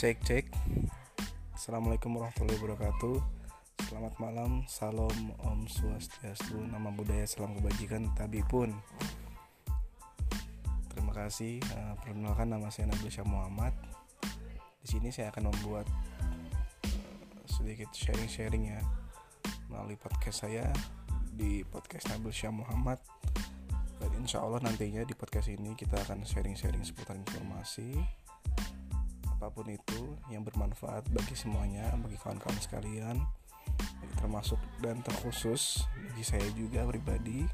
Cek cek. Assalamualaikum warahmatullahi wabarakatuh. Selamat malam. Salam Om Swastiastu Nama budaya salam kebajikan Tabi pun Terima kasih. Uh, Perkenalkan nama saya Nabil Syah Muhammad. Di sini saya akan membuat uh, Sedikit sharing-sharing ya Melalui podcast saya Di podcast Nabil Syah Muhammad. Dan insya Allah nantinya di podcast ini kita akan sharing-sharing seputar informasi apa pun itu yang bermanfaat bagi semuanya bagi kawan-kawan sekalian termasuk dan terkhusus bagi saya juga pribadi